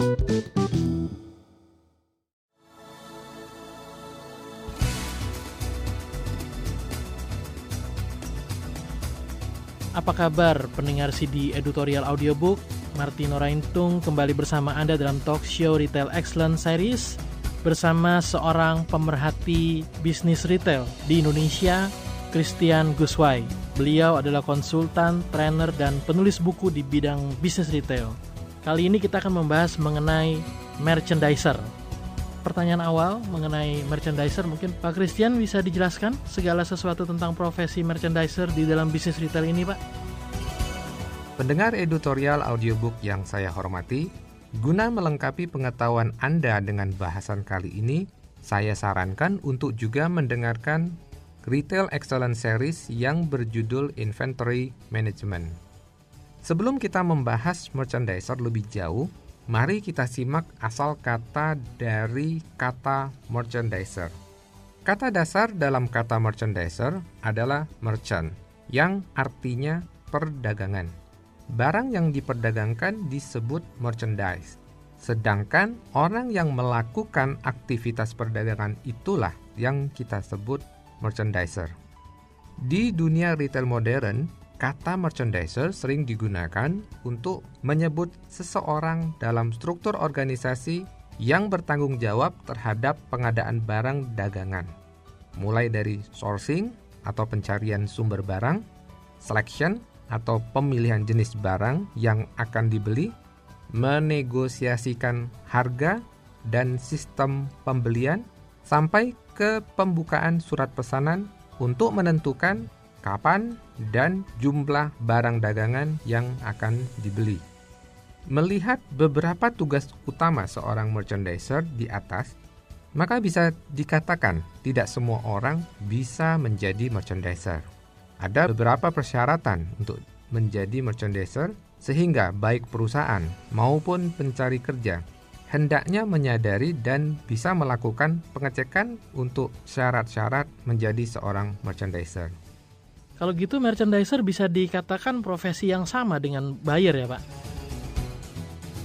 Apa kabar pendengar CD editorial audiobook? Martino Raintung kembali bersama Anda dalam talk show Retail Excellence Series bersama seorang pemerhati bisnis retail di Indonesia, Christian Guswai. Beliau adalah konsultan, trainer, dan penulis buku di bidang bisnis retail. Kali ini kita akan membahas mengenai merchandiser. Pertanyaan awal mengenai merchandiser mungkin Pak Christian bisa dijelaskan segala sesuatu tentang profesi merchandiser di dalam bisnis retail ini Pak? Pendengar editorial audiobook yang saya hormati, guna melengkapi pengetahuan Anda dengan bahasan kali ini, saya sarankan untuk juga mendengarkan Retail Excellence Series yang berjudul Inventory Management. Sebelum kita membahas merchandiser lebih jauh, mari kita simak asal kata dari kata merchandiser. Kata dasar dalam kata merchandiser adalah merchant, yang artinya perdagangan. Barang yang diperdagangkan disebut merchandise. Sedangkan orang yang melakukan aktivitas perdagangan itulah yang kita sebut merchandiser. Di dunia retail modern, kata merchandiser sering digunakan untuk menyebut seseorang dalam struktur organisasi yang bertanggung jawab terhadap pengadaan barang dagangan, mulai dari sourcing atau pencarian sumber barang, selection atau pemilihan jenis barang yang akan dibeli, menegosiasikan harga dan sistem pembelian, sampai ke pembukaan surat pesanan untuk menentukan kapan dan jumlah barang dagangan yang akan dibeli. Melihat beberapa tugas utama seorang merchandiser di atas, maka bisa dikatakan tidak semua orang bisa menjadi merchandiser. Ada beberapa persyaratan untuk menjadi merchandiser sehingga baik perusahaan maupun pencari kerja hendaknya menyadari dan bisa melakukan pengecekan untuk syarat-syarat menjadi seorang merchandiser. Kalau gitu merchandiser bisa dikatakan profesi yang sama dengan buyer ya Pak?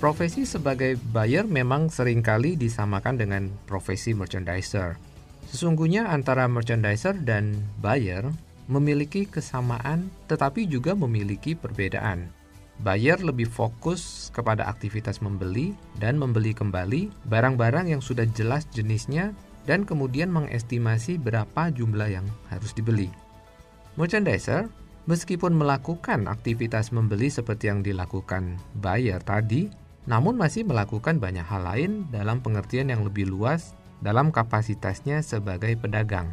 Profesi sebagai buyer memang sering kali disamakan dengan profesi merchandiser. Sesungguhnya antara merchandiser dan buyer memiliki kesamaan tetapi juga memiliki perbedaan. Buyer lebih fokus kepada aktivitas membeli dan membeli kembali barang-barang yang sudah jelas jenisnya dan kemudian mengestimasi berapa jumlah yang harus dibeli. Merchandiser, meskipun melakukan aktivitas membeli seperti yang dilakukan buyer tadi, namun masih melakukan banyak hal lain dalam pengertian yang lebih luas dalam kapasitasnya sebagai pedagang.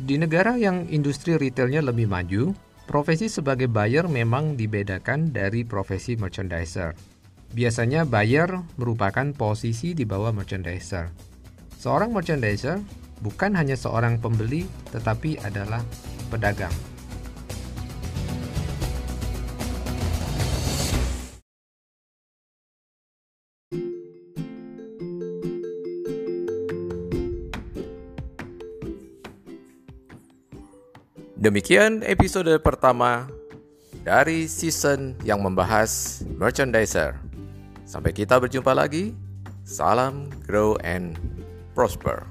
Di negara yang industri retailnya lebih maju, profesi sebagai buyer memang dibedakan dari profesi merchandiser. Biasanya buyer merupakan posisi di bawah merchandiser. Seorang merchandiser bukan hanya seorang pembeli, tetapi adalah pedagang. Demikian episode pertama dari season yang membahas merchandiser. Sampai kita berjumpa lagi. Salam, grow, and prosper.